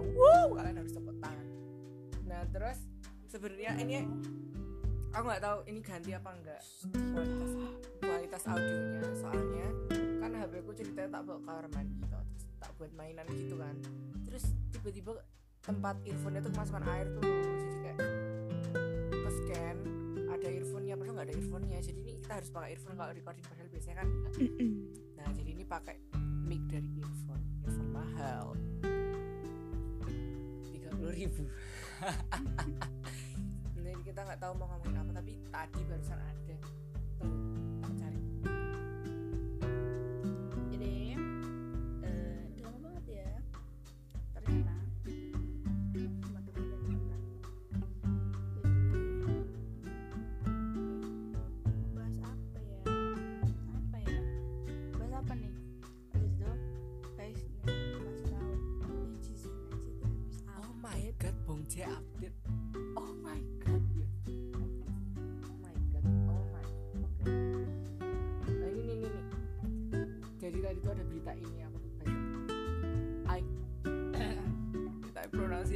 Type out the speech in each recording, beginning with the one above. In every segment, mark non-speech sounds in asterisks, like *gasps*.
wow kalian harus tepuk tangan. Nah terus sebenarnya ini aku nggak tahu ini ganti apa enggak kualitas kualitas audionya. Soalnya kan HP ku ceritanya tak bawa kamar mandi gitu terus tak buat mainan gitu kan. Terus tiba-tiba tempat earphone itu kemasukan air tuh jadi kayak ke scan ada earphone-nya padahal nggak ada earphone-nya. Jadi ini kita harus pakai earphone kalau recording padahal biasanya kan enggak nah jadi ini pakai mic dari earphone earphone mahal puluh ribu. *laughs* Jadi kita nggak tahu mau ngomongin apa tapi tadi barusan ada. Tuh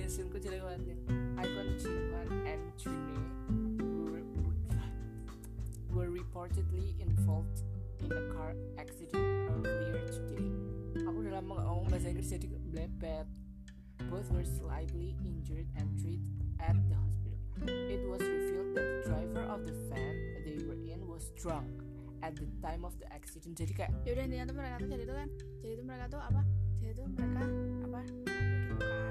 pronunciation ku jelek banget ya. Icon Jinwan and June were, were reportedly involved in a car accident earlier today. Aku udah lama gak ngomong bahasa Inggris jadi blebet Both were slightly injured and treated at the hospital. It was revealed that the driver of the van they were in was drunk at the time of the accident. Jadi kayak ya udah intinya tuh mereka tuh jadi tuh kan jadi tuh mereka tuh apa? Jadi tuh mereka apa? Gitu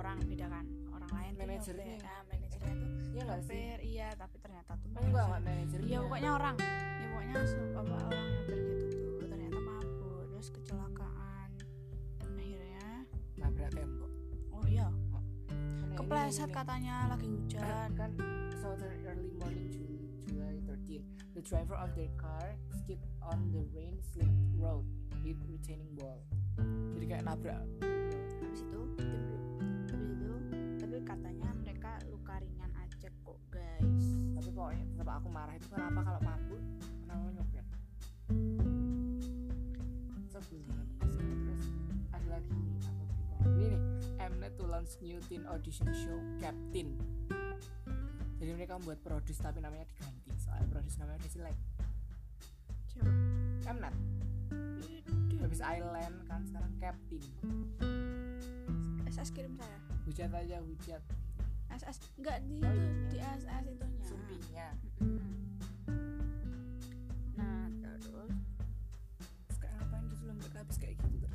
orang beda kan orang lain Manajernya. nah manajernya tuh ya nggak sih? iya tapi ternyata tuh Oh, enggak enggak manajernya. iya pokoknya orang ya pokoknya apa orang nyopir gitu tuh ternyata mabuk terus kecelakaan akhirnya nabrak tembok. oh iya Nah, kepleset katanya lagi hujan kan southern early morning Ju- July 13 the driver of their car skipped on the rain slick road with retaining wall jadi kayak nabrak habis itu tapi katanya mereka luka ringan aja kok guys. Tapi pokoknya tetap aku marah. Itu kenapa kalau mabuk kenapa nyopir sebelum terus ada lagi apa ini nih Mnet to launch new teen audition show Captain. Jadi mereka membuat produce tapi namanya diganti. Soalnya produce namanya udah jelek. Coba Mnet habis Island kan sekarang Captain. SS kirim saya hujat aja hujat SS enggak di Oh, itu iya. di SS itunya sumpinya Mm-mm. nah terus kayak ngapain gitu loh mereka habis kayak gitu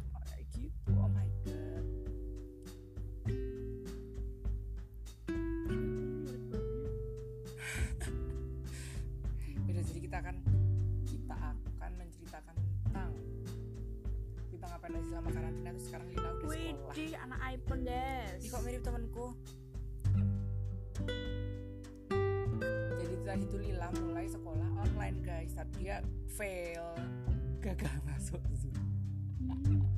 aja selama karantina terus sekarang Lina udah sekolah. Widih anak iPhone guys Ih kok mirip temanku. Jadi tadi tuh Lila mulai sekolah online guys, tapi dia fail, gagal masuk Zoom. dapat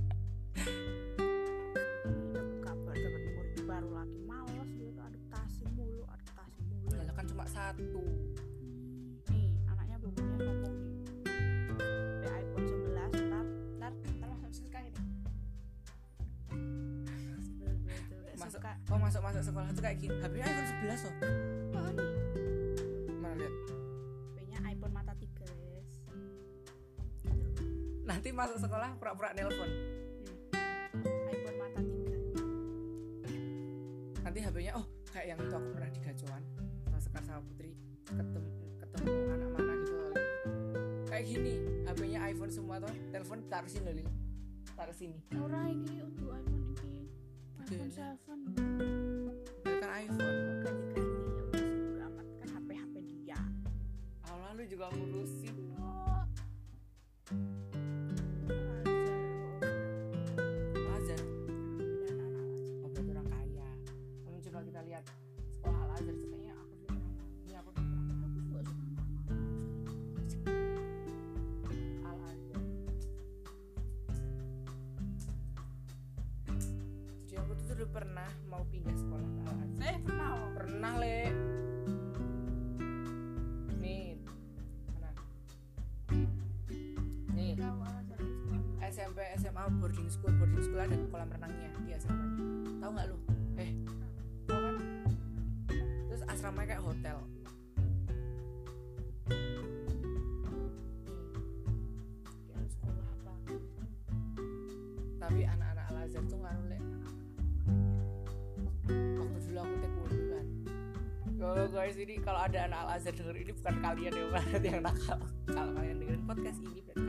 Nanti masuk sekolah pura-pura nelpon. iPhone mata 3 Nanti HP-nya oh kayak yang itu aku pernah di gacuan sama Sekar sama Putri ketemu ketemu anak mana gitu loh. Kayak gini, HP-nya iPhone semua tuh, telepon taruh sini loh. Taruh sini. Ora iki boarding school boarding school ada kolam renangnya di asramanya tahu nggak lu? Eh. Tahu kan? Terus asramanya kayak hotel. Sekolah apa? tapi anak-anak Al Azhar tuh nggak nolak waktu dulu aku taekwondo kan. Kalau guys ini kalau ada anak Al Azhar denger ini bukan kalian yang berarti *laughs* yang nakal. Kalau kalian dengerin podcast ini berarti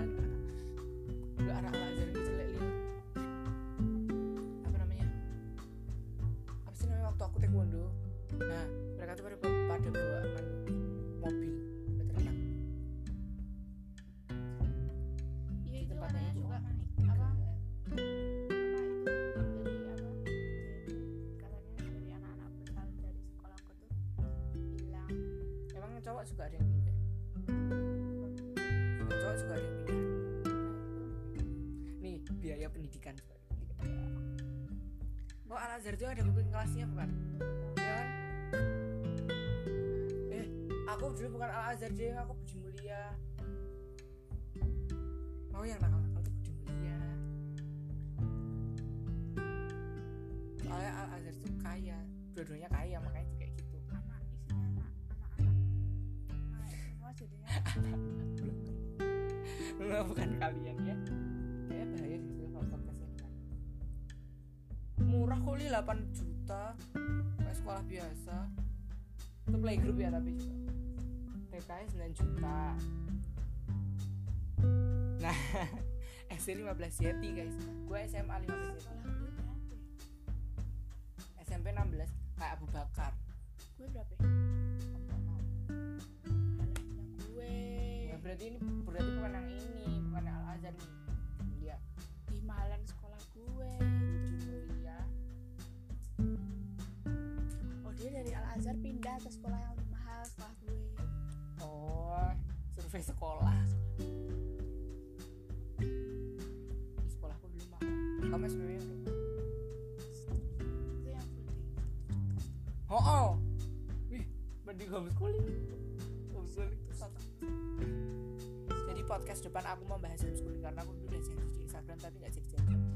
bukan Al Azhar deh aku Budi Mulia. Mau yang nakal nakal tuh Budi Mulia. Soalnya Al Azhar tuh kaya dua-duanya kaya makanya tuh kayak gitu. Anak isinya anak anak-anak nah semua jadinya Enggak, bukan kalian ya. Kayaknya bahaya sih kalau podcastnya dengan Murah kali 8 juta. Kayak sekolah biasa. Itu playgroup ya tapi juga TKS 9 juta. Nah SD 15 Yeti guys. Gue SMA 15 Yeti ya? SMP 16 Kayak Abu Bakar. Gue berapa ya? Gue Ya berarti ini Berarti bukan yang ini Bukan yang Al Azhar nih. Dia. Di mahalan sekolah gue Budi Mulia oh dia dari Al Azhar pindah ke sekolah yang survei sekolah. Di sekolahku dulu mahal. Kamu SPM berapa? itu yang day Oh, oh. Wih, mending homeschooling. Homeschooling itu satu. Jadi podcast depan aku membahas homeschooling karena aku dulu udah janji di Instagram tapi nggak jadi jadi.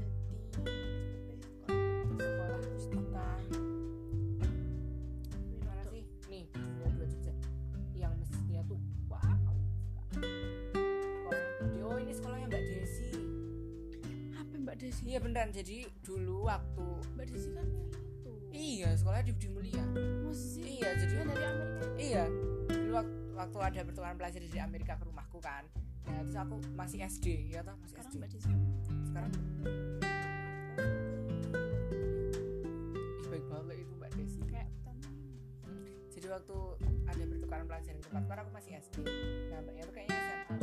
Mbak Desi Iya beneran. Jadi dulu waktu Mbak Desi kan itu Iya, sekolahnya di Budi Mulia. Masa sih Iya, jadi dia dari Amerika iya. Dulu waktu, waktu ada pertukaran pelajar dari Amerika ke rumahku kan. Nah, terus aku masih SD, ya toh, masih sekarang SD. Mbak Desi Sekarang ih, baik banget itu Mbak Desi. kayak Jadi waktu ada pertukaran pelajar di tempat kan aku masih SD. Nah, mbaknya tuh kayaknya SMA.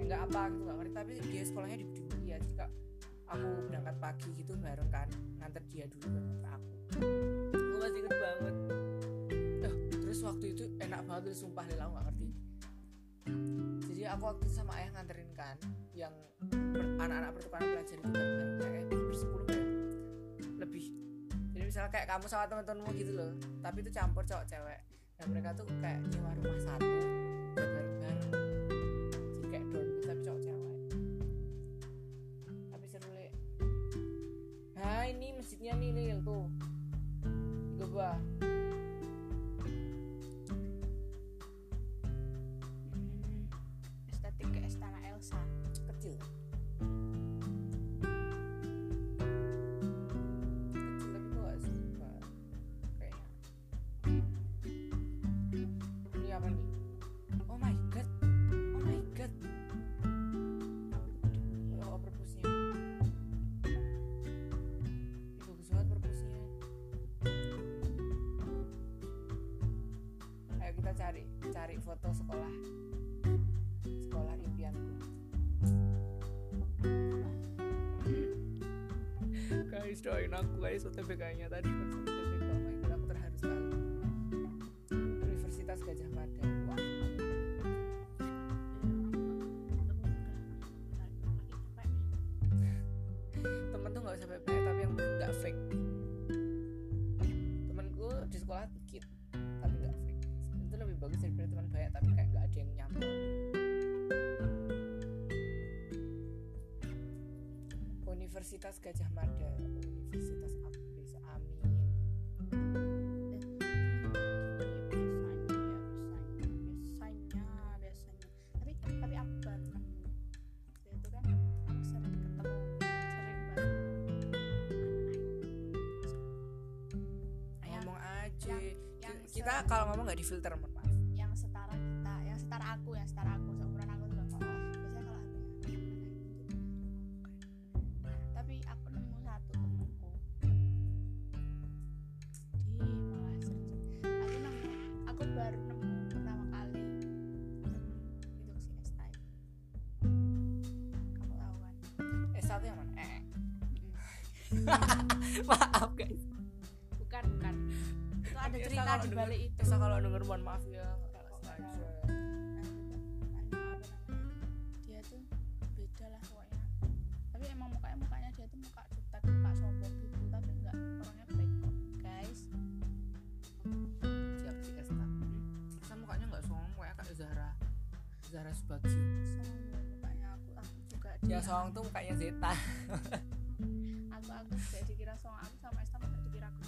Enggak apa gitu nggak ngerti, tapi dia sekolahnya di Budi Mulia. Jadi kak, aku berangkat pagi gitu bareng kan, nganter dia dulu nganter aku. Gue masih inget banget. Eh, terus waktu itu enak banget tuh sumpah Lila aku nggak ngerti. Jadi aku waktu itu sama ayah nganterin kan, yang per- anak-anak pertukaran pelajar itu bareng-bareng kayak bersepuluh kayak lebih. Jadi misalnya kayak kamu sama teman-temanmu gitu loh, tapi itu campur cowok cewek. Nah mereka tuh kayak nyewa rumah satu Lil tuh. Gue join aku guys. UTBK nya tadi. UTBK oh my god aku Universitas Gajah Mada. Temen tuh nggak usah pepek tapi yang nggak fake. Temenku di sekolah dikit tapi nggak fake. Itu lebih bagus daripada teman banyak tapi kayak nggak ada yang nyambung. Universitas Gajah Mada. kita kalau ngomong nggak difilter mohon maaf. Yang setara kita yang setara aku yang setara aku.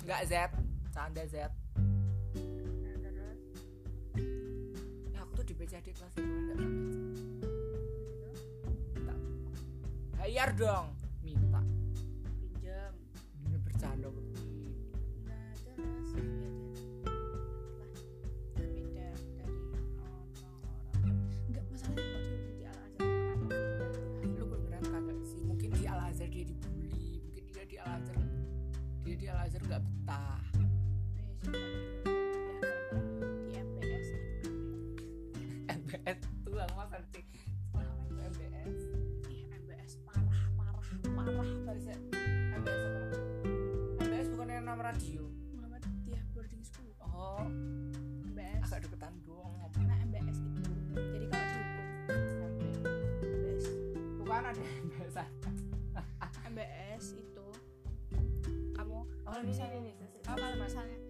nggak Z canda Z ya aku tuh di BCD kelas itu enggak bayar dong. kan? MBS MBS itu. Kamu oh, kalau misalnya ini, apa masalahnya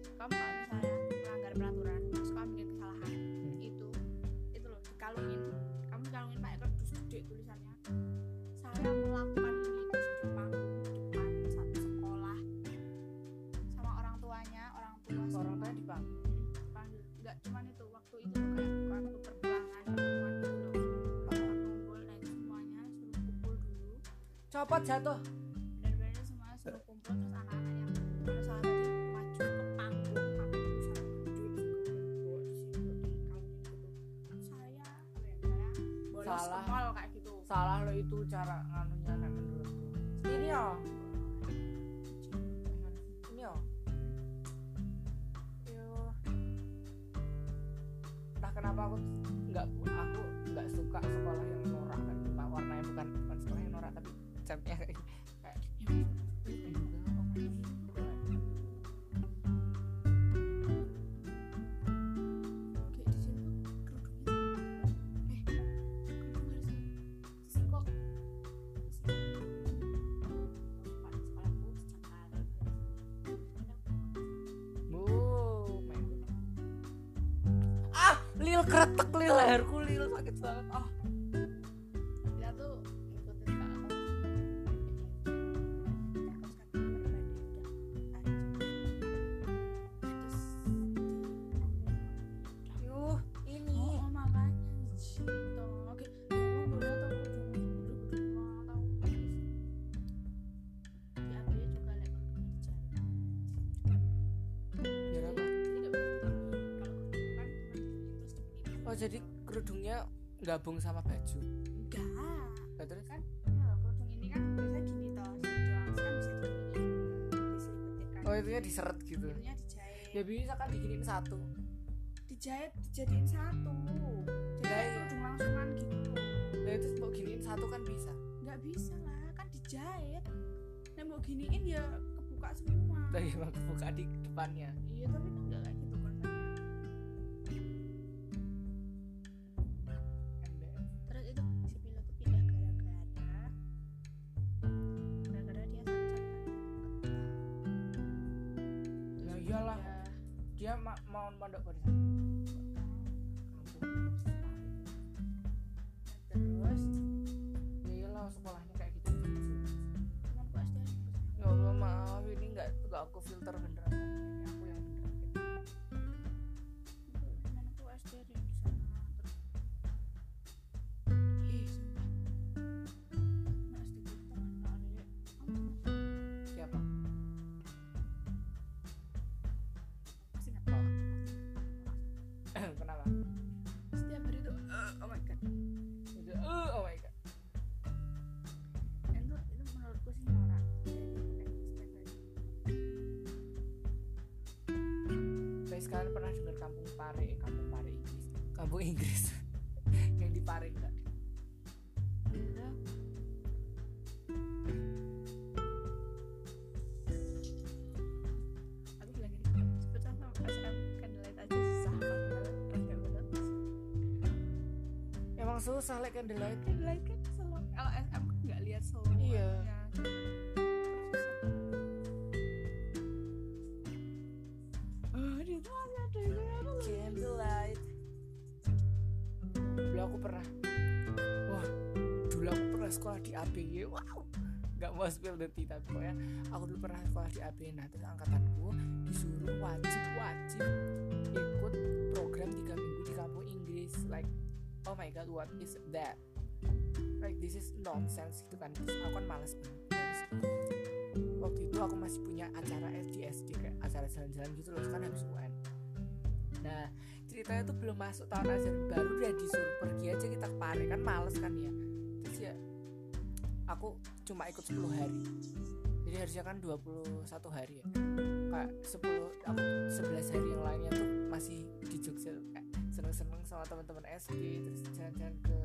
copot jatuh. lil kretek lil. Leherku oh jadi kerudungnya gabung sama baju? Enggak. Nah, terus? Kan iya, kerudung ini kan biasa gini toh kan bisa diginiin diselipetin kan oh itunya diseret gitu? Itunya dijahit. Ya bisa kan diginiin satu. Dijahit dijadiin satu. Jadi kerudung langsungan gitu. Nah itu mau giniin satu kan bisa? Enggak bisa lah kan dijahit. Nah mau giniin ya kebuka semua. Tapi iya, mau kebuka di depannya. doctor guys kalian pernah dengar kampung pare eh, kampung pare Inggris? Kampung Inggris. *laughs* Yang di pare enggak emang susah like candlelight? Candlelight mau spill the tea tapi aku dulu pernah sekolah di ABY nah terus angkatanku disuruh wajib wajib ikut program tiga minggu di kampung Inggris. Like oh my god what is that? Like this is nonsense gitu kan. Terus aku kan males banget. Waktu itu aku masih punya acara SD SD kayak acara jalan-jalan gitu loh kan habis UN nah ceritanya tuh belum masuk tahun ajaran baru udah disuruh pergi aja kita ke Pare kan males kan ya. Terus ya aku cuma ikut 10 hari. Jadi harusnya kan 21 hari ya. Kayak 10 aku 11 hari yang lainnya tuh masih di Jogja. Kayak seneng-seneng sama teman-teman SD terus jalan-jalan ke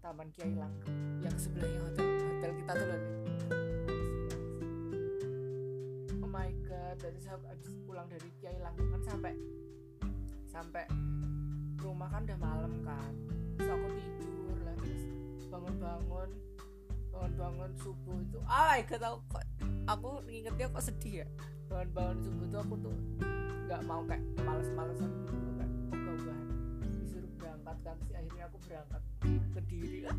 Taman Kiai Langgeng yang sebelahnya hotel hotel kita tuh loh. Oh my god dari saya habis pulang dari Kiai Langgeng kan sampai sampai rumah kan udah malam kan. Terus aku tidur lah terus bangun-bangun bangun-bangun subuh itu. My god aku kok aku ingetnya kok sedih ya. Bangun-bangun subuh tuh aku tuh nggak mau kayak males-malesan gitu loh kayak ogah-ogahan disuruh berangkat kan sih akhirnya aku berangkat ke diri *laughs*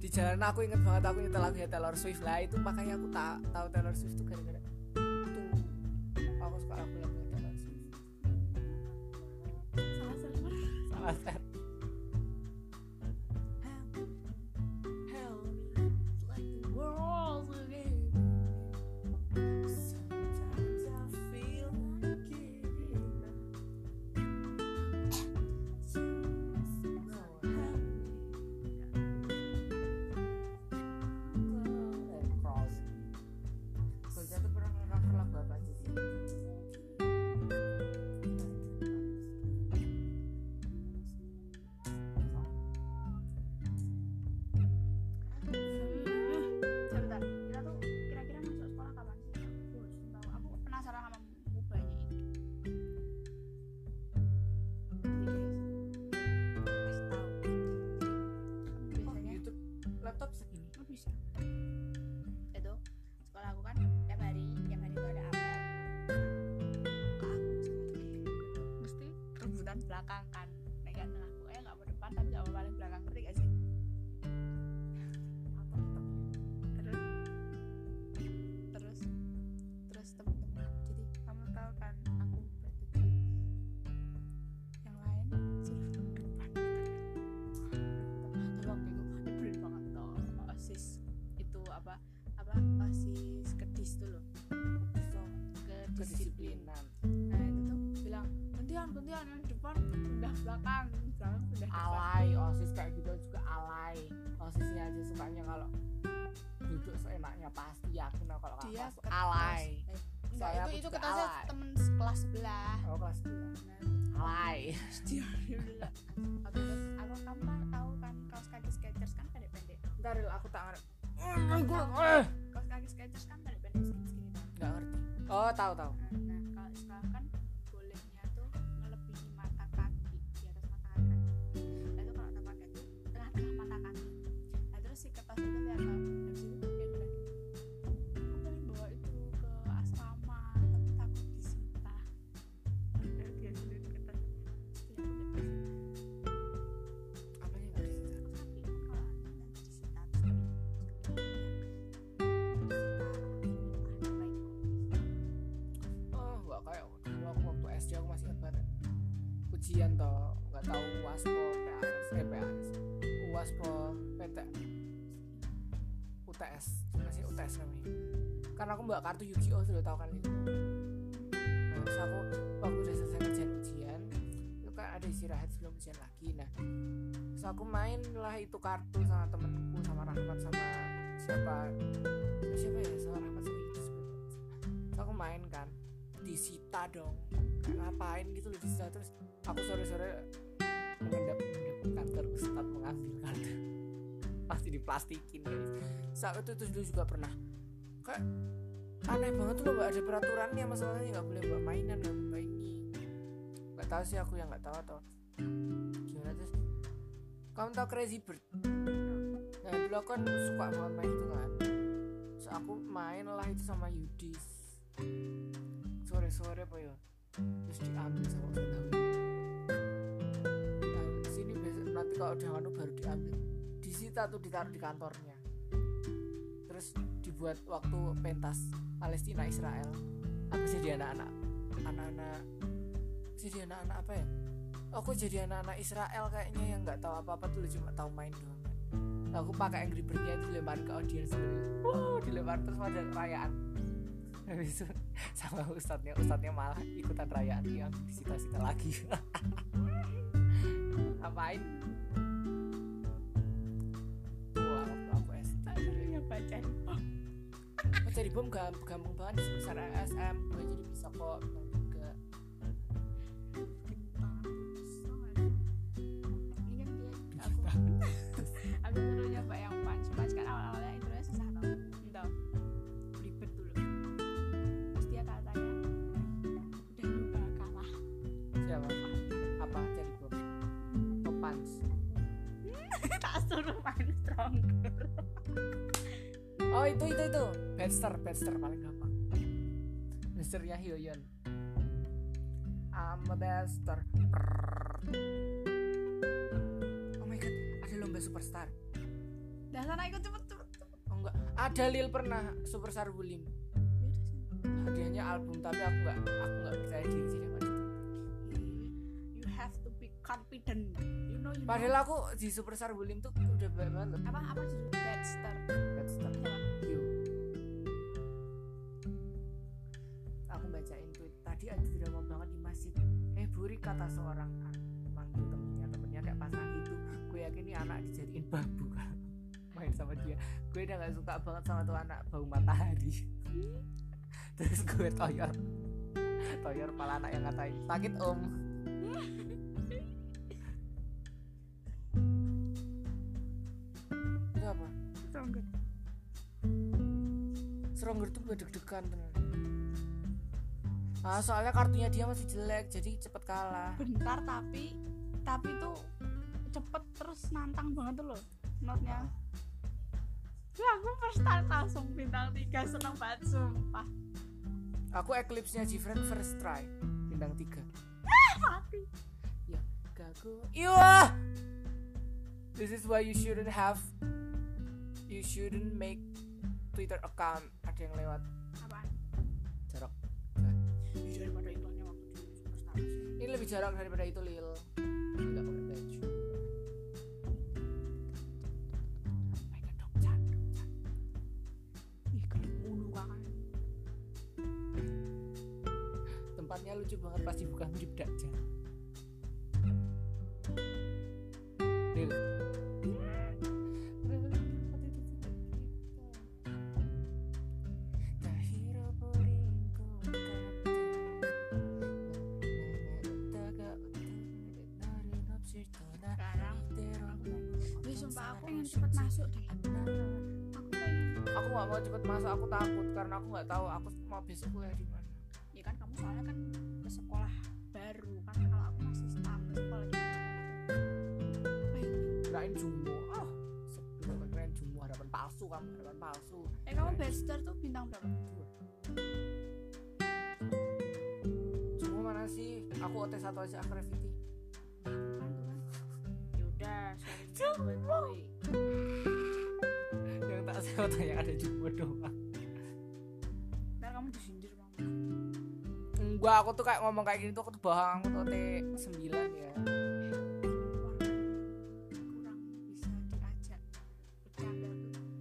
di jalan aku inget banget aku nyetel lagunya Taylor Swift. Lah itu makanya aku tak tahu Taylor Swift tuh gara-gara tuh aku suka lagu lagunya Taylor Swift. Salah server salah set kedisiplinan. nah itu tuh bilang gantian gantian yang depan pindah belakang belakang pindah depan. Alay osis kayak gitu juga alay. Osisnya aja sukanya kalau duduk seenaknya pasti yakin kalau dia masuk ketos. alay. Eh, enggak itu itu ketasnya temen kelas sebelah. Oh kelas 9 nah, alay. dia oke aku kamu kan tahu kan kaos kaki Skechers kan pendek-pendek ntar Ril, aku tak ngerti. Kaos kaki Skechers kan nggak ngerti oh tahu tahu. Nah kalau sekarang ujian toh nggak tahu waspo PAS eh PAS waspo PT UTS masih UTS namanya. Karena aku mbak kartu Yu-Gi-Oh sudah tahu kan itu. Nah, terus aku waktu udah selesai kerjaan ujian itu kan ada istirahat sebelum ujian lagi. Nah terus aku main lah itu kartu sama temenku sama Rahmat sama siapa? Siapa ya? Sama Rahmat sama Yudis terus aku main kan disita dong. Ngapain gitu loh disita terus aku sore-sore mengendap mengendap kantor Ustadz mengambil kartu. Pasti diplastikin guys. Saat itu, itu dulu juga pernah. Kayak aneh banget tuh nggak ada peraturannya masalahnya nggak boleh bawa mainan nggak boleh ini nggak tahu sih aku yang nggak tahu atau gimana. Terus kamu tahu Crazy Bird? Nah dulu aku kan suka banget main itu kan. Terus aku main lah itu sama Yudis. Sore-sore apa ya? Terus diambil sama Ustaz nanti kalau udah anu baru diambil. Disita tuh ditaruh di kantornya. Terus dibuat waktu pentas. Palestina Israel. Aku jadi anak-anak anak-anak jadi anak-anak apa ya? Aku jadi anak-anak Israel kayaknya yang nggak tahu apa-apa tuh cuma tahu main doang. Aku pakai Angry Bird-nya itu dilempar ke audiens wow dilempar terus pada rayaan habis itu sama ustadznya. Ustadznya malah ikutan rayaan yang disita-sita lagi *laughs* ngapain baca Oh, cari bom gam- gampang banget sebesar SM gue jadi bisa kok oh *laughs* tak suruh main stronger. Oh itu itu itu. Badster Badster paling gampang. Badsternya Hyoyeon I'm a Badster. Prrrr. oh my god ada lomba superstar. Dah sana ikut cepet cepet cepet. Oh enggak. Ada Lil pernah superstar Wulim sini. hadiahnya album tapi aku nggak aku nggak percaya diri sih you have to be confident padahal aku di superstar Wulim tuh udah banyak banget apa apa judul Badster Badster siapa You. Aku bacain tweet tadi ada drama banget di masjid. Eh Buri kata seorang an- manggil temennya temennya kayak pasang itu. Gue yakin ini anak dijadiin babu main sama dia. Gue udah gak suka banget sama tuh anak bau matahari. *laughs* Terus gue toyor toyor malah anak yang ngatain sakit om. *laughs* stronger Stronger tuh gue deg-degan. Ah, soalnya kartunya dia masih jelek, jadi cepet kalah. bentar tapi tapi tuh cepet terus nantang banget tuh loh notnya ya aku first start langsung bintang 3 seneng banget sumpah Aku Eclipse-nya Jifren first try, bintang 3. mati Ya, gagu. Iya. This is why you shouldn't have you shouldn't make Twitter account. Ada yang lewat apaan jarak. daripada iklannya waktu di superstar Ini lebih jarak daripada itu, Lil. Enggak pakai baju. Ih mulu kan Tempatnya lucu banget pas dibuka mirip Dajjal. Aku pengen cepet masuk deh Aku pengen Aku gak mau cepet masuk, aku takut karena aku nggak tahu aku mau besok kuliah di mana. Ya kan kamu soalnya kan ke sekolah baru kan kalau aku masih staff sekolah di Kirain jumu. Oh, sebelum kirain jumu harapan palsu kamu, harapan palsu. Eh kamu bachelor tuh bintang berapa? Jumu mana sih? Aku OT satu aja aktiviti. Yang tak saya OT yang ada jumu doang. Ntar kamu disindir bang. Enggak aku tuh kayak ngomong kayak gini tuh aku tuh bohong aku tuh T9 ya. Kurang bisa diajak bercanda.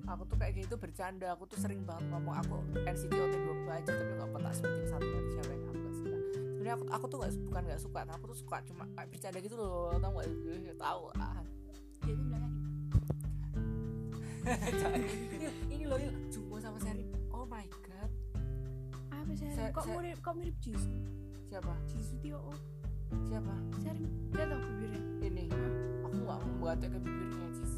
Tuh aku tuh kayak gitu bercanda aku tuh sering banget ngomong aku NCT OT2 aja tapi nggak pernah sebutin satu yang siapa yang aku gak suka. Sebenarnya aku aku tuh nggak bukan nggak suka tapi aku tuh suka cuma kayak bercanda gitu loh tau nggak? Eh, tahu ah dia tuh bilangnya ini, *laughs* ini loh Jumo sama Seri. Oh my god. Apa sih Sa- kok mirip kok mirip Jisoo? Siapa? Jisoo Tio oh. Siapa? Sering dia tau bibirnya. Ini. Aku nggak mau membatik ke bibirnya Jis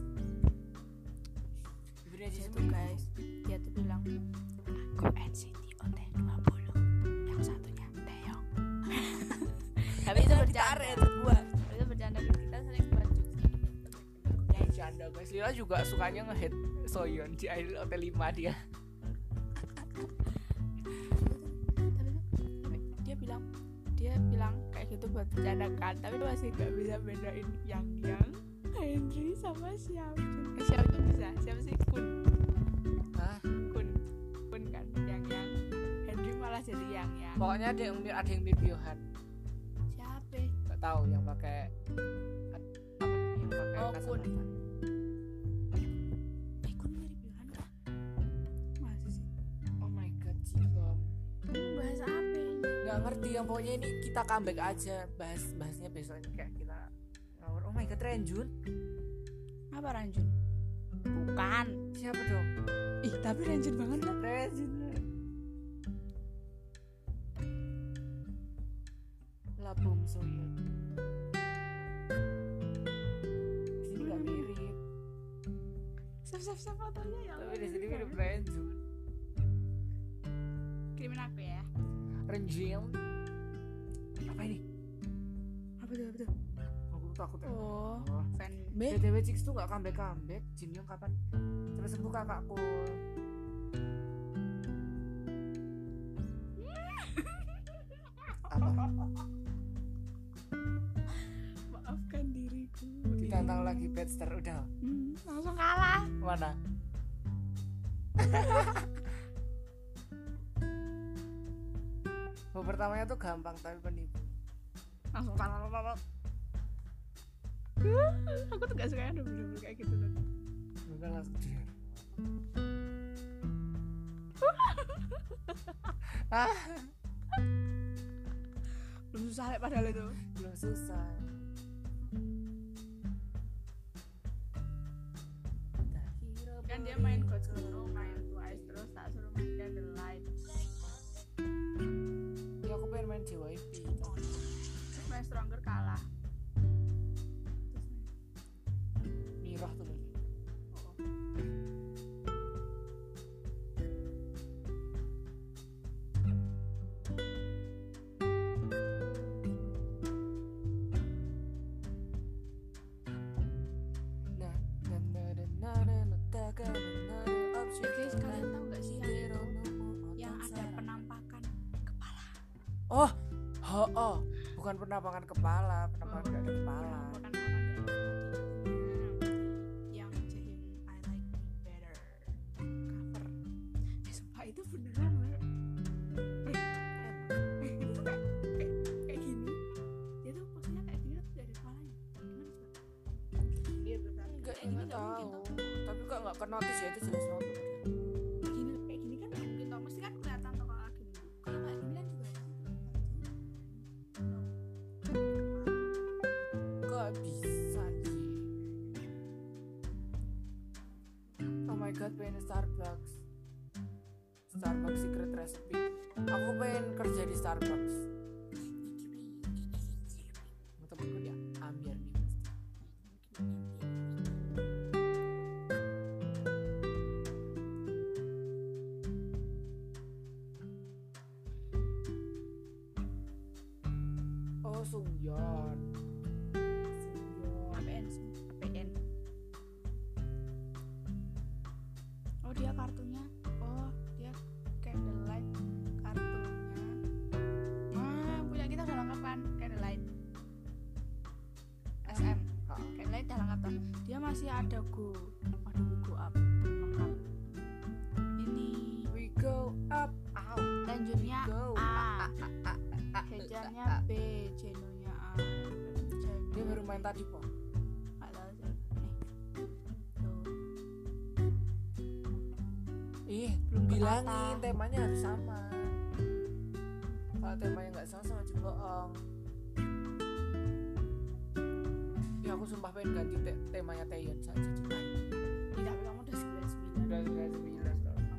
bibirnya Jis dia tuh guys dia tuh bilang aku NCT Lila juga sukanya nge-hit Soyeon di Idol OT5 dia. Dia bilang dia bilang kayak gitu buat bercanda kan tapi masih gak bisa bedain yang yang. Henry sama siapa? Eh, siapa tuh bisa? Siapa sih? Kun. Hah? Kun. Kun kan yang yang. Henry malah jadi yang yang. Pokoknya ada yang ada yang mirip Yohan. Siapa? Nggak tahu yang pakai apa yang pakai Oh, Kun. Ngerti yang pokoknya ini kita comeback aja bahas bahasnya besok ini kayak kita ngawur. Oh my god Renjun? Apa Ranjun bukan. Siapa dong? Ih tapi Ranjun banget kan Renjun. Labum Soyeon sini nggak mirip. Fotonya ya tapi di sini mirip Renjun. Kirimin aku ya Renjun apa ini? Apa tuh apa tuh? Aku takut ya. oh Oh. BTW Chicks tuh gak comeback comeback Jin Young kapan? Cepet sembuh kakakku apa maafkan diriku. Ditantang lagi Bedster udah. Hmm, langsung kalah. Mana *laughs* Mau pertamanya tuh gampang tapi penipu langsung kalah kalah, *laughs* aku tuh gak suka yang bener-bener kayak gitu loh bukan langsung dia *laughs* ah. Belum susah lek padahal itu. Belum susah bukan penampakan kepala, penampakan gak kepala. orang gak ada hati. yang I like me better cover eh sumpah itu beneran. Eh, eh, gak gini enggak gak tahu. mungkin tau Tapi kok enggak ke notice ya itu jelas banget. Starbucks. Dia Amir nih pasti. Oh. Sungyeon. masih ada go ada we go up. Lengkap ini we go up. Lanjutnya go. A, *laughs* A, hejarnya B jenuhnya A. Jenuh. dia baru main tadi po eh. Ih, belum bilangin temanya harus sama. Ganti te- temanya Taeyeon saja coba tidak kamu udah sembilan sembilan. Udah sembilan soalnya.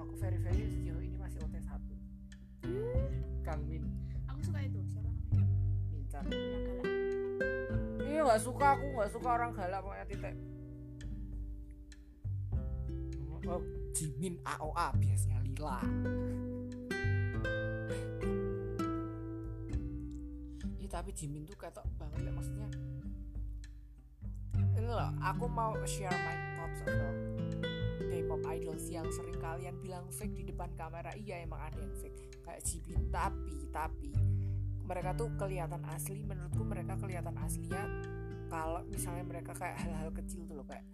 aku very very sejauh ini masih OT 1 Kang Min. Aku suka itu siapa namanya? Mincar yang galak. Iya nggak suka aku nggak suka orang galak pokoknya titik oh Jimin AOA biasanya Lila tapi Jimin tuh ketok banget ya maksudnya ini loh aku mau share my thoughts about K-pop idols yang sering kalian bilang fake di depan kamera. Iya emang ada yang fake. Kayak Jimin. Tapi tapi mereka tuh kelihatan asli. Menurutku mereka kelihatan aslinya kalau misalnya mereka kayak hal-hal kecil tuh loh kayak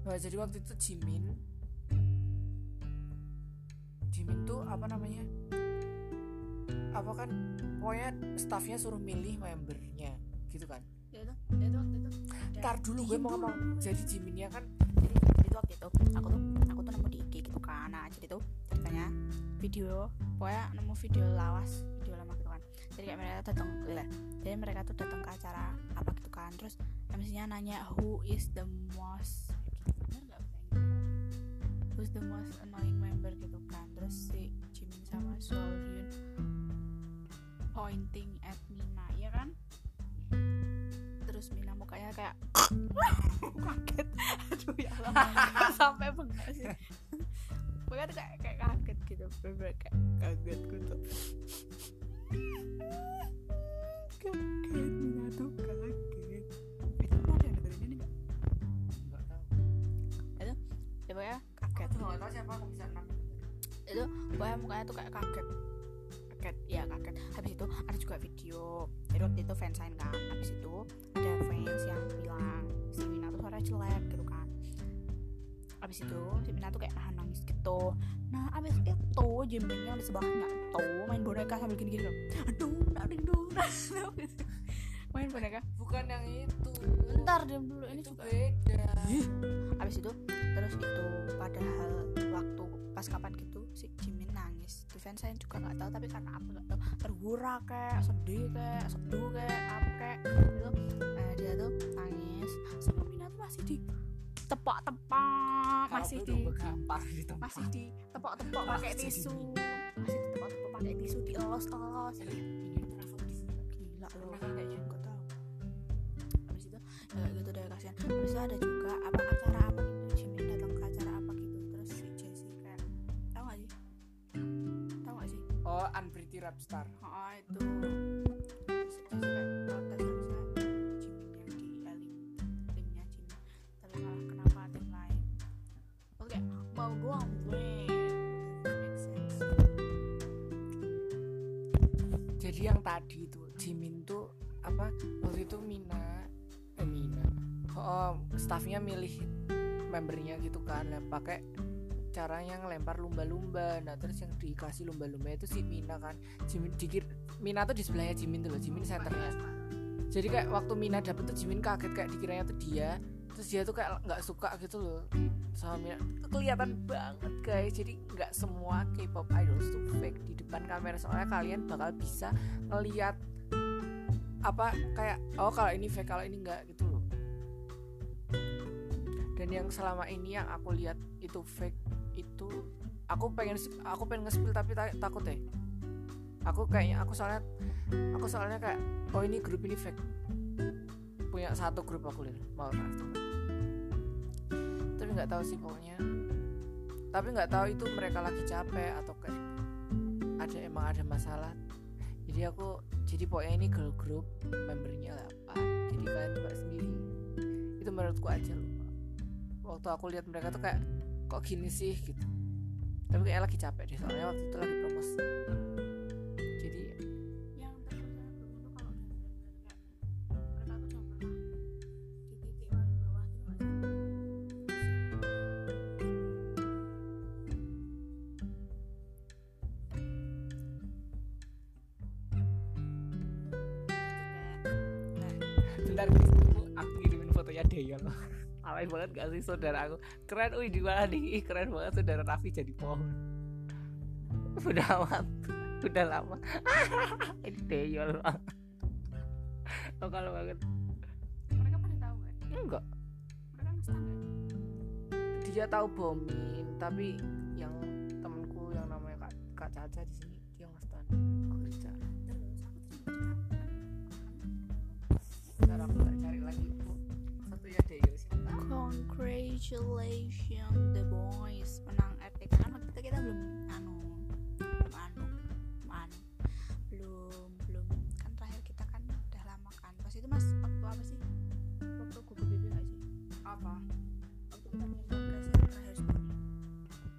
Nah, jadi waktu itu Jimin Jimin tuh apa namanya apa kan pokoknya staffnya suruh milih membernya gitu kan? Ya itu ya itu waktu itu. Ada ntar dulu gue mau ngomong. Jadi Jiminnya kan jadi jadi itu waktu itu aku tuh aku tuh nemu di IG gitu kan. Nah jadi tuh ceritanya video pokoknya nemu video lawas video lama gitu kan. Jadi kayak mereka datang lah jadi mereka tuh datang ke acara apa gitu kan. Terus MC-nya nanya who is the most bener Inggris? Who's the most annoying pointing at Mina ya kan? Terus Mina mukanya kayak *laughs* kaget. Aduh ya Allah *laughs* sampai bengkak sih? Pokoknya tuh kayak kayak kaget gitu bener kayak kaget gitu. Kaget Mina tuh kaget. Itu ada yang dengerin ini nggak? Nggak tahu. Ya pokoknya kaget. aku nggak tahu siapa aku bisa enam itu pokoknya mukanya tuh kayak kaget kaget ya kaget. Habis itu ada juga video jadi waktu itu fansign kan. Habis itu ada fans yang bilang si Mina tuh suara jelek gitu kan. Habis itu si Mina tuh kayak nahan nangis gitu. Nah habis itu Jiminnya di sebelahnya tuh main boneka sambil gini-gini loh. Aduh naring dong. *laughs* Main boneka. Bukan yang itu. Bentar diam dulu. Ini itu juga beda. Habis itu terus itu padahal waktu pas kapan gitu si Jimin nangis. Di fansign juga nggak tahu tapi karena apa nggak tahu terhura kayak sedih kayak seduh kayak apa kayak gitu. Nah, dia tuh nangis. Sama Mina tuh masih di tepak-tepak masih di masih di tepak-tepak Wah, pakai tisu. Masih di tepak-tepak pakai tisu dielos-elos di sini. gila loh. Kayaknya? nggak tahu. Habis itu ya kayak gitu deh kasihan. Habis itu ada juga apa acara gue win make sense jadi yang tadi itu Jimin tuh apa waktu itu Mina eh Mina. Oh staffnya milih membernya gitu kan pakai cara yang lempar lumba-lumba. Nah terus yang dikasih lumba-lumba itu si Mina kan. Jimin dikir Mina tuh di sebelahnya Jimin tuh loh Jimin senternya jadi kayak waktu Mina dapet tuh Jimin kaget kayak dikiranya tuh dia. Terus dia tuh kayak nggak suka gitu loh sama Mina. Kelihatan banget guys. Jadi nggak semua K-pop idols tuh fake di depan kamera. Soalnya kalian bakal bisa ngeliat apa kayak oh kalau ini fake kalau ini enggak gitu loh. Dan yang selama ini yang aku lihat itu fake itu aku pengen aku pengen nge-spill tapi ta- takut deh. Aku kayaknya aku soalnya aku soalnya kayak oh ini grup ini fake. Punya satu grup aku lihat mau tau. tapi nggak tahu sih pokoknya. Tapi nggak tahu itu mereka lagi capek atau kayak ada emang ada masalah. Jadi aku jadi pokoknya ini girl group membernya 8 jadi kalian coba sendiri. Itu menurutku aja loh waktu aku lihat mereka tuh kayak kok gini sih? gitu. Tapi kayak lagi capek deh soalnya waktu itu lagi promosi banget gak sih saudara aku? Keren wih di mana nih? Ih, keren banget saudara Raffi jadi pohon. Udah amat udah lama. *laughs* Ini Deyol lokal banget. Mereka pada tahu kan enggak. Mereka dia tahu bomin tapi yang Congratulations the boys. Menang RTK kan waktu itu kita belum anu belum anu belum anu belum belum. Kan terakhir kita kan udah lama kan. Pas itu mas waktu apa sih? Waktu Google BB gak sih? Apa? Waktu kita podcast yang terakhir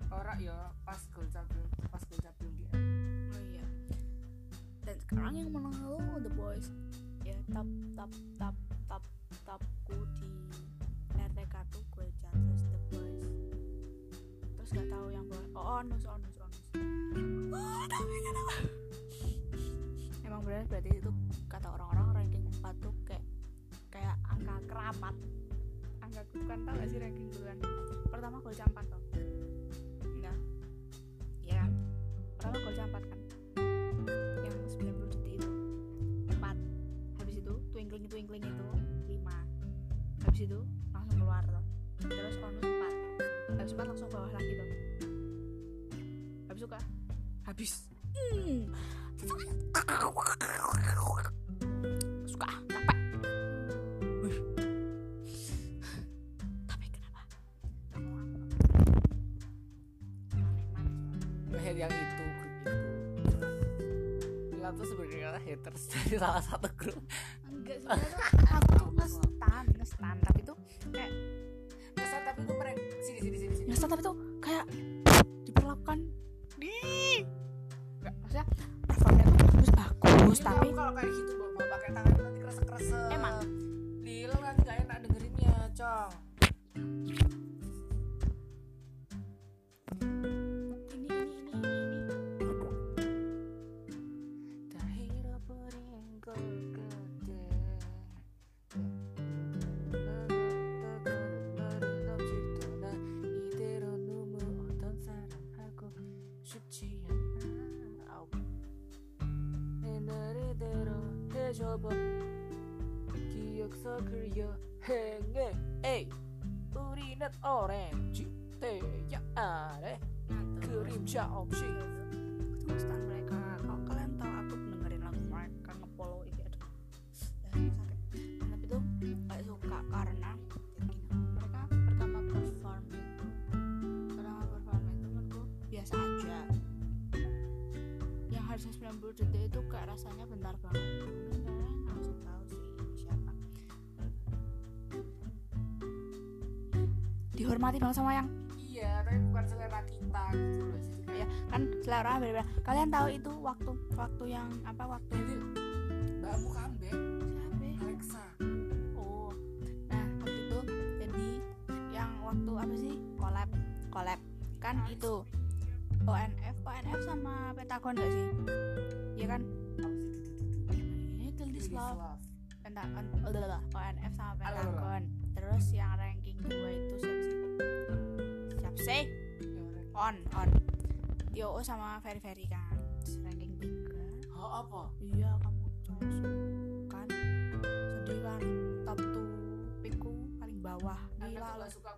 orang ya pas gol cabrung pas gol cabrung dia oh iya. Dan sekarang yang menang itu the boys. Ya top top top onus onus onus. Oh, *gasps* tapi kenapa? Emang benar berarti itu kata orang-orang ranking 4 tuh kayak kayak angka keramat. Angka bukan tau gak sih ranking duluan pertama gol campak tuh enggak. Kan? Pertama kan? Yang 90 detik itu. 4 habis itu twinkling twinkling itu 5 habis itu langsung keluar tuh terus onus 4 habis 4 langsung bawah lagi tuh suka? Habis. Hmm. suka capek. Tapi kenapa. Meher yang itu grup itu. Mila tuh sebenarnya haters dari salah satu grup 90 detik itu kayak rasanya bentar banget. Mungkin kalian langsung tahu sih ini siapa dihormati banget sama yang iya tapi bukan selera kita gitu loh kayak ya kan selera beda-beda. Kalian tahu itu waktu waktu yang apa waktu comeback siapa? Ya? Alexa. Oh, nah waktu itu jadi yang waktu apa sih? Collab collab. Kan itu ONF ONF sama Pentagon gak sih? Iya kan? Ini Till This Love. Pentagon oh, udah, ONF sama. Pentagon. Terus yang ranking 2 itu siapa sih? Siapa sih? On on. Yo sama Ferry Ferry kan. Terus ranking 3 oh apa? Iya kamu cowok kan? Sedih kan? Top tuh piku paling bawah. Gila gak suka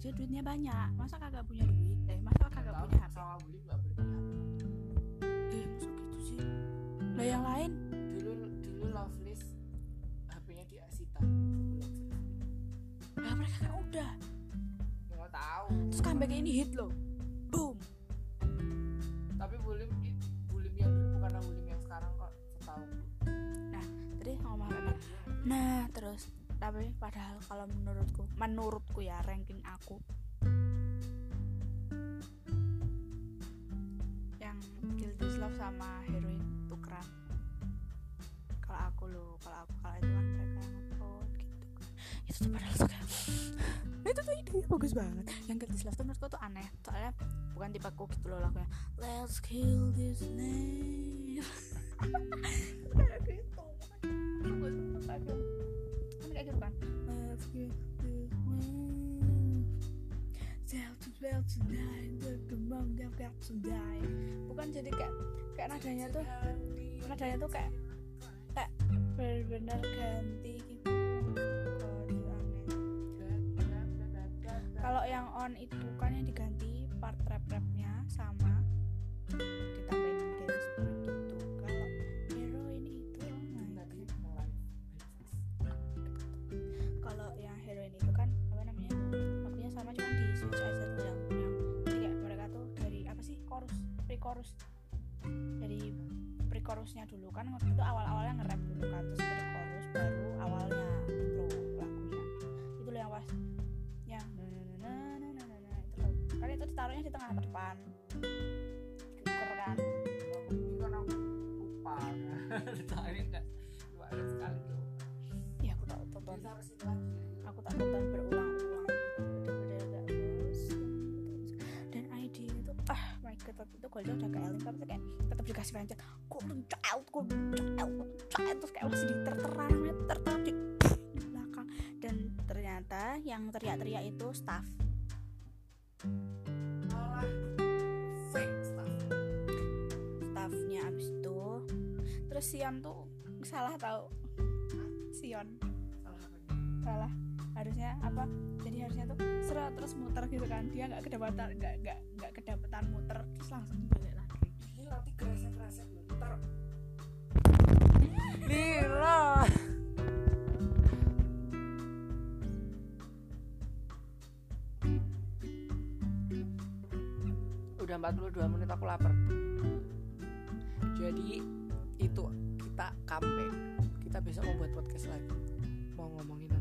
Bungsi duitnya banyak. Masa kagak punya duit eh? Masa kagak Tahu, punya HP sama Buli gak boleh punya HP eh masa gitu sih? Lah yang lain? Dulu dulu Loveless HP-nya di Asita. Lah mereka kan udah. Nggak tahu. Terus comeback ini hit loh. Boom. Tapi Bulim Bulim yang dulu bukanlah Bulim yang sekarang kok setahu tadi ngomong apa? Nah terus tapi padahal kalau menurutku menurutku ya ranking aku. Yang Kill This Love sama Heroin keren. Kalau aku loh kalau aku kalau itu kan mereka yang upload gitu. Itu tuh padahal kayak *laughs* itu tuh ide bagus banget. Yang Get This Love tuh menurutku tuh aneh. Soalnya bukan tipe aku gitu loh lagunya Let's kill this name *laughs* gitu. Suka kayak gitu kan? Bukan jadi kayak kayak nadanya tuh nadanya tuh kayak kayak benar-benar ganti gitu. Kalau yang on itu kan yang diganti part rap rapnya sama ditambahin chorus dari pre chorusnya dulu. Kan itu awal awalnya nge-rap dulu kan terus pre chorus baru awalnya intro lagunya. Itu loh yang pas yang na na na na na na itu loh. Kan itu ditaruhnya di tengah depan. Tuker kan? Aku lupa tadi enggak dua ada sekali tuh ya aku tak tonton. Itu aku tak tonton berulang-ulang gue udah ke Elin tapi kayak tetap dikasih pencet golden child golden child golden child terus kayak masih diterteran terter di, di belakang. Dan ternyata yang teriak-teriak itu staff. Malah fake stuff staffnya abis itu terus Sion tuh salah tahu Sion? Salah harusnya apa jadi harusnya tuh seret terus muter gitu kan. Dia nggak kedapatan nggak nggak nggak kedapatan muter terus langsung balik lagi. Ini nanti kresek dulu ntar Lila *laughs* udah 42 menit aku lapar. Jadi itu kita comeback. Kita besok mau buat podcast lagi. Mau ngomongin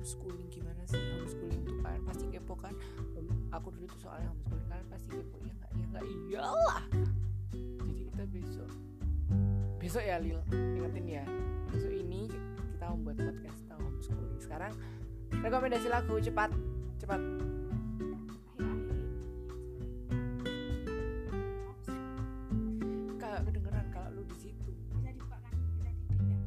homeschooling gimana sih? Homeschooling tuh kalian pasti kepo kan? Home- aku dulu tuh soalnya homeschooling kalian pasti kepo ya nggak? Ya nggak? Iyalah. Jadi kita besok besok ya Lil. Ingetin ya. Besok ini kita mau buat podcast tentang homeschooling. Sekarang rekomendasi lagu cepat cepat. Kagak kedengeran kalau lu di situ. Bisa dibuka kan bisa dipindah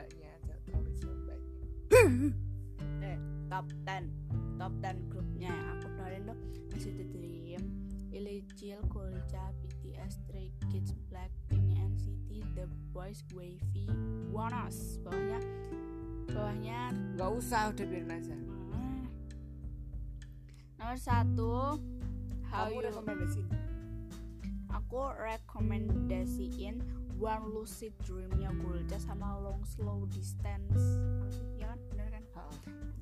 mbaknya aja terlalu jauh mbaknya *laughs* top 10 top 10 grupnya. Aku dengerin tuh NCT Dream, Illegil, Golja, BTS, Stray Kids, Blackpink, NCT, The Boys, Wavy, ONEUS bawahnya bawahnya nggak usah udah biarin aja. Hmm, nomor satu How kamu You rekomendasi aku rekomendasiin One Lucid Dreamnya Golja sama Long Slow Distance. Ya kan? Bener kan?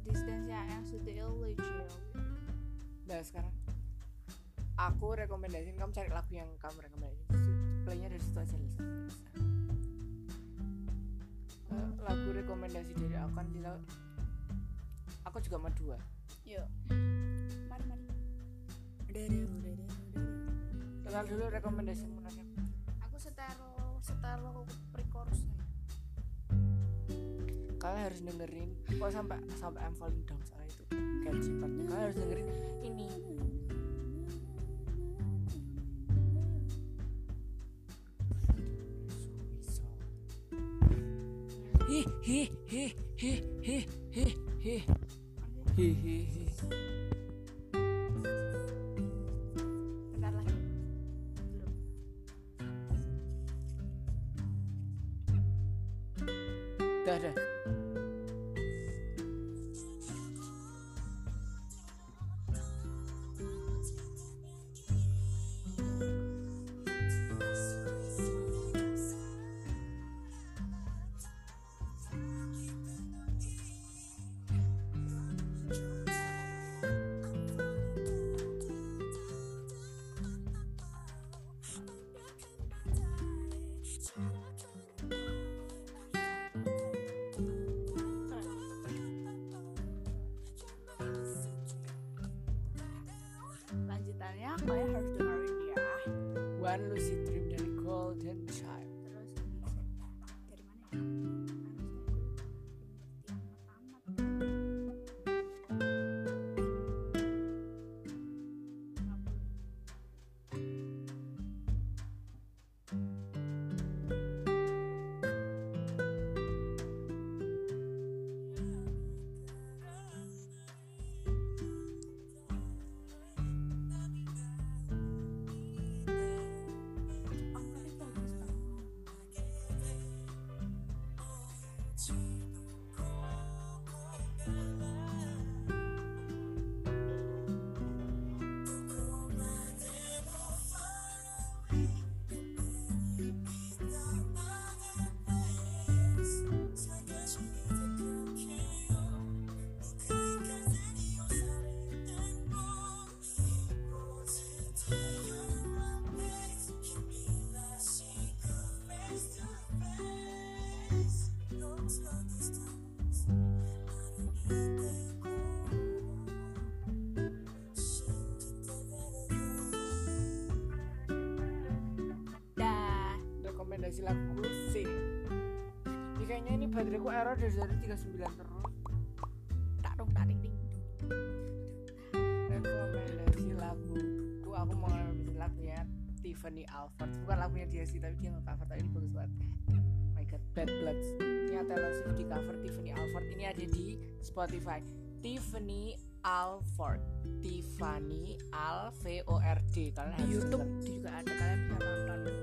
Distance nya NCT Illegil nah sekarang aku rekomendasiin kamu cari lagu yang kamu rekomendasiin. Playnya dari situ aja Lisa Eh, lagu rekomendasi dari aku kan Lisa aku juga mau dua. Yuk. Mari mari. kenal dulu rekomendasi menarnya Aku setero pre-chorusnya. kalian harus dengerin. Kok sampai sampai I'm falling down soalnya itu catchy partnya. Kalian harus dengerin ini. Hi hi hi hi hi hi. Hi hi hi dah rekomendasi lagu sih ini kayaknya ini bateraiku error dari dari 39 terus. Tak dong tak ding ding rekomendasi laguku aku mau rekomendasi lagunya Tiffany Alford bukan lagunya dia sih tapi dia nge-cover tapi ini bagus banget. Oh my god Bad Bloods ini Taylor Swift di cover Tiffany Alford ini ada di Spotify. Tiffany Alford Tiffany Al V O R D. Kalian di harus YouTube juga ada kalian bisa nonton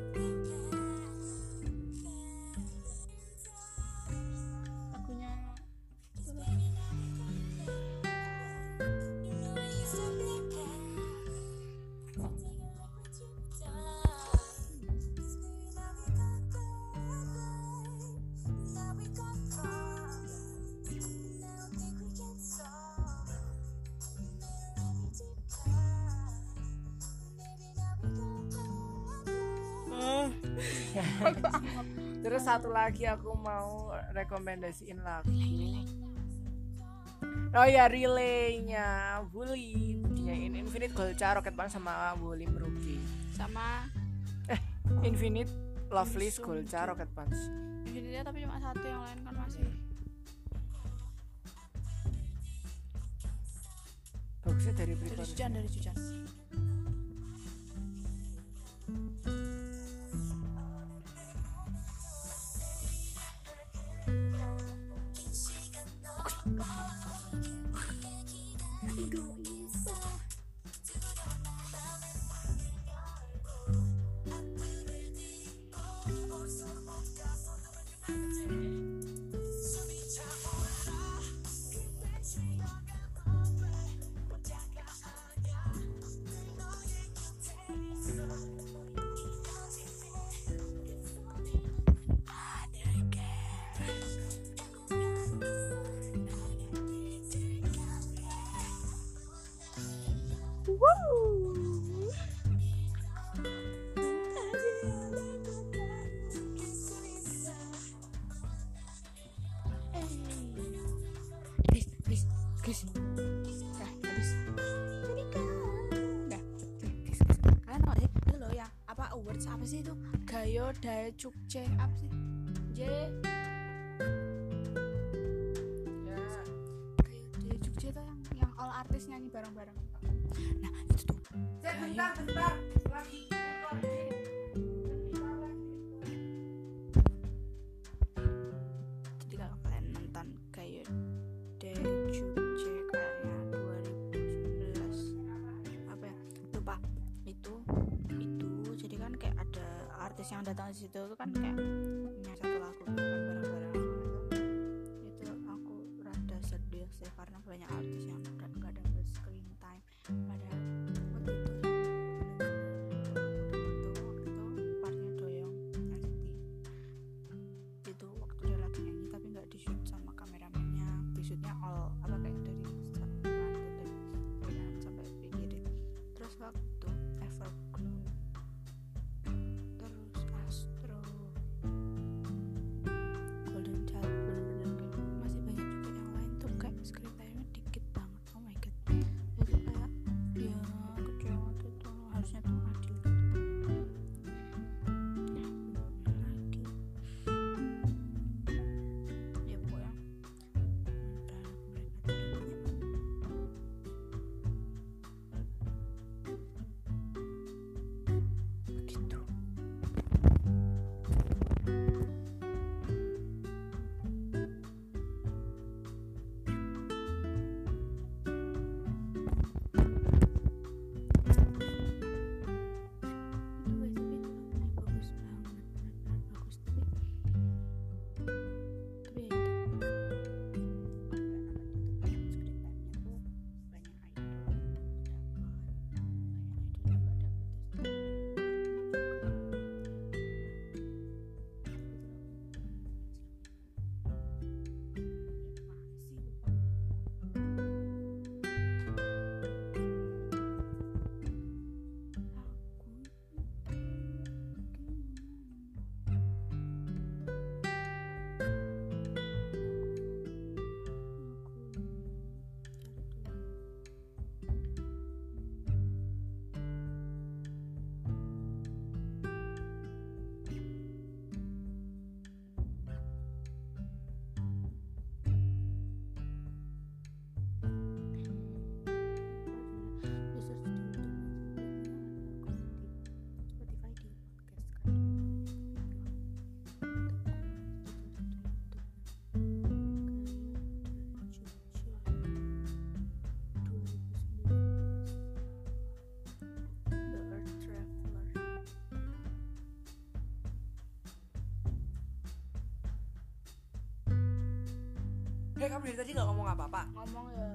Lagi aku mau rekomendasiin lagu. Oh ya relaynya Bully Dinyain Infinite Golca Rocket Band sama Bully Merugi. Sama Infinite Lovely Golca Rocket Punch Infinity tapi cuma satu yang lain kan masih Bagusnya dari dari Britpop Jujan dari Jujan Gayo Dae Chukche apa sih? J Ya Dae Chukche itu yang yang all artis nyanyi bareng-bareng. Nah, itu tuh. Bentar bentar situ itu kan kayak Hei kamu dari tadi nggak ngomong apa-apa? Ngomong ya.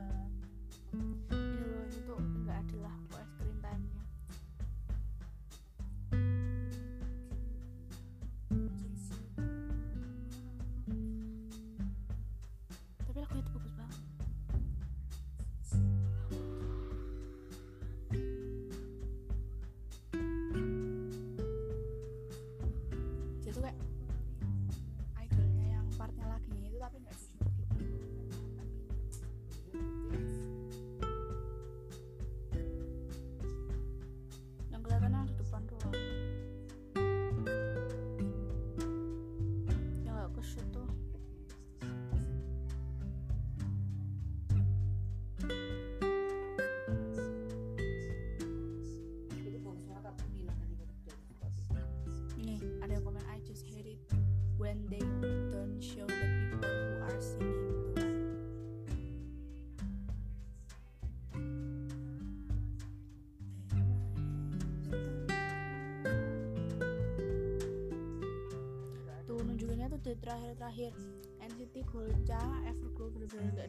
full dah Everglow bener-bener nggak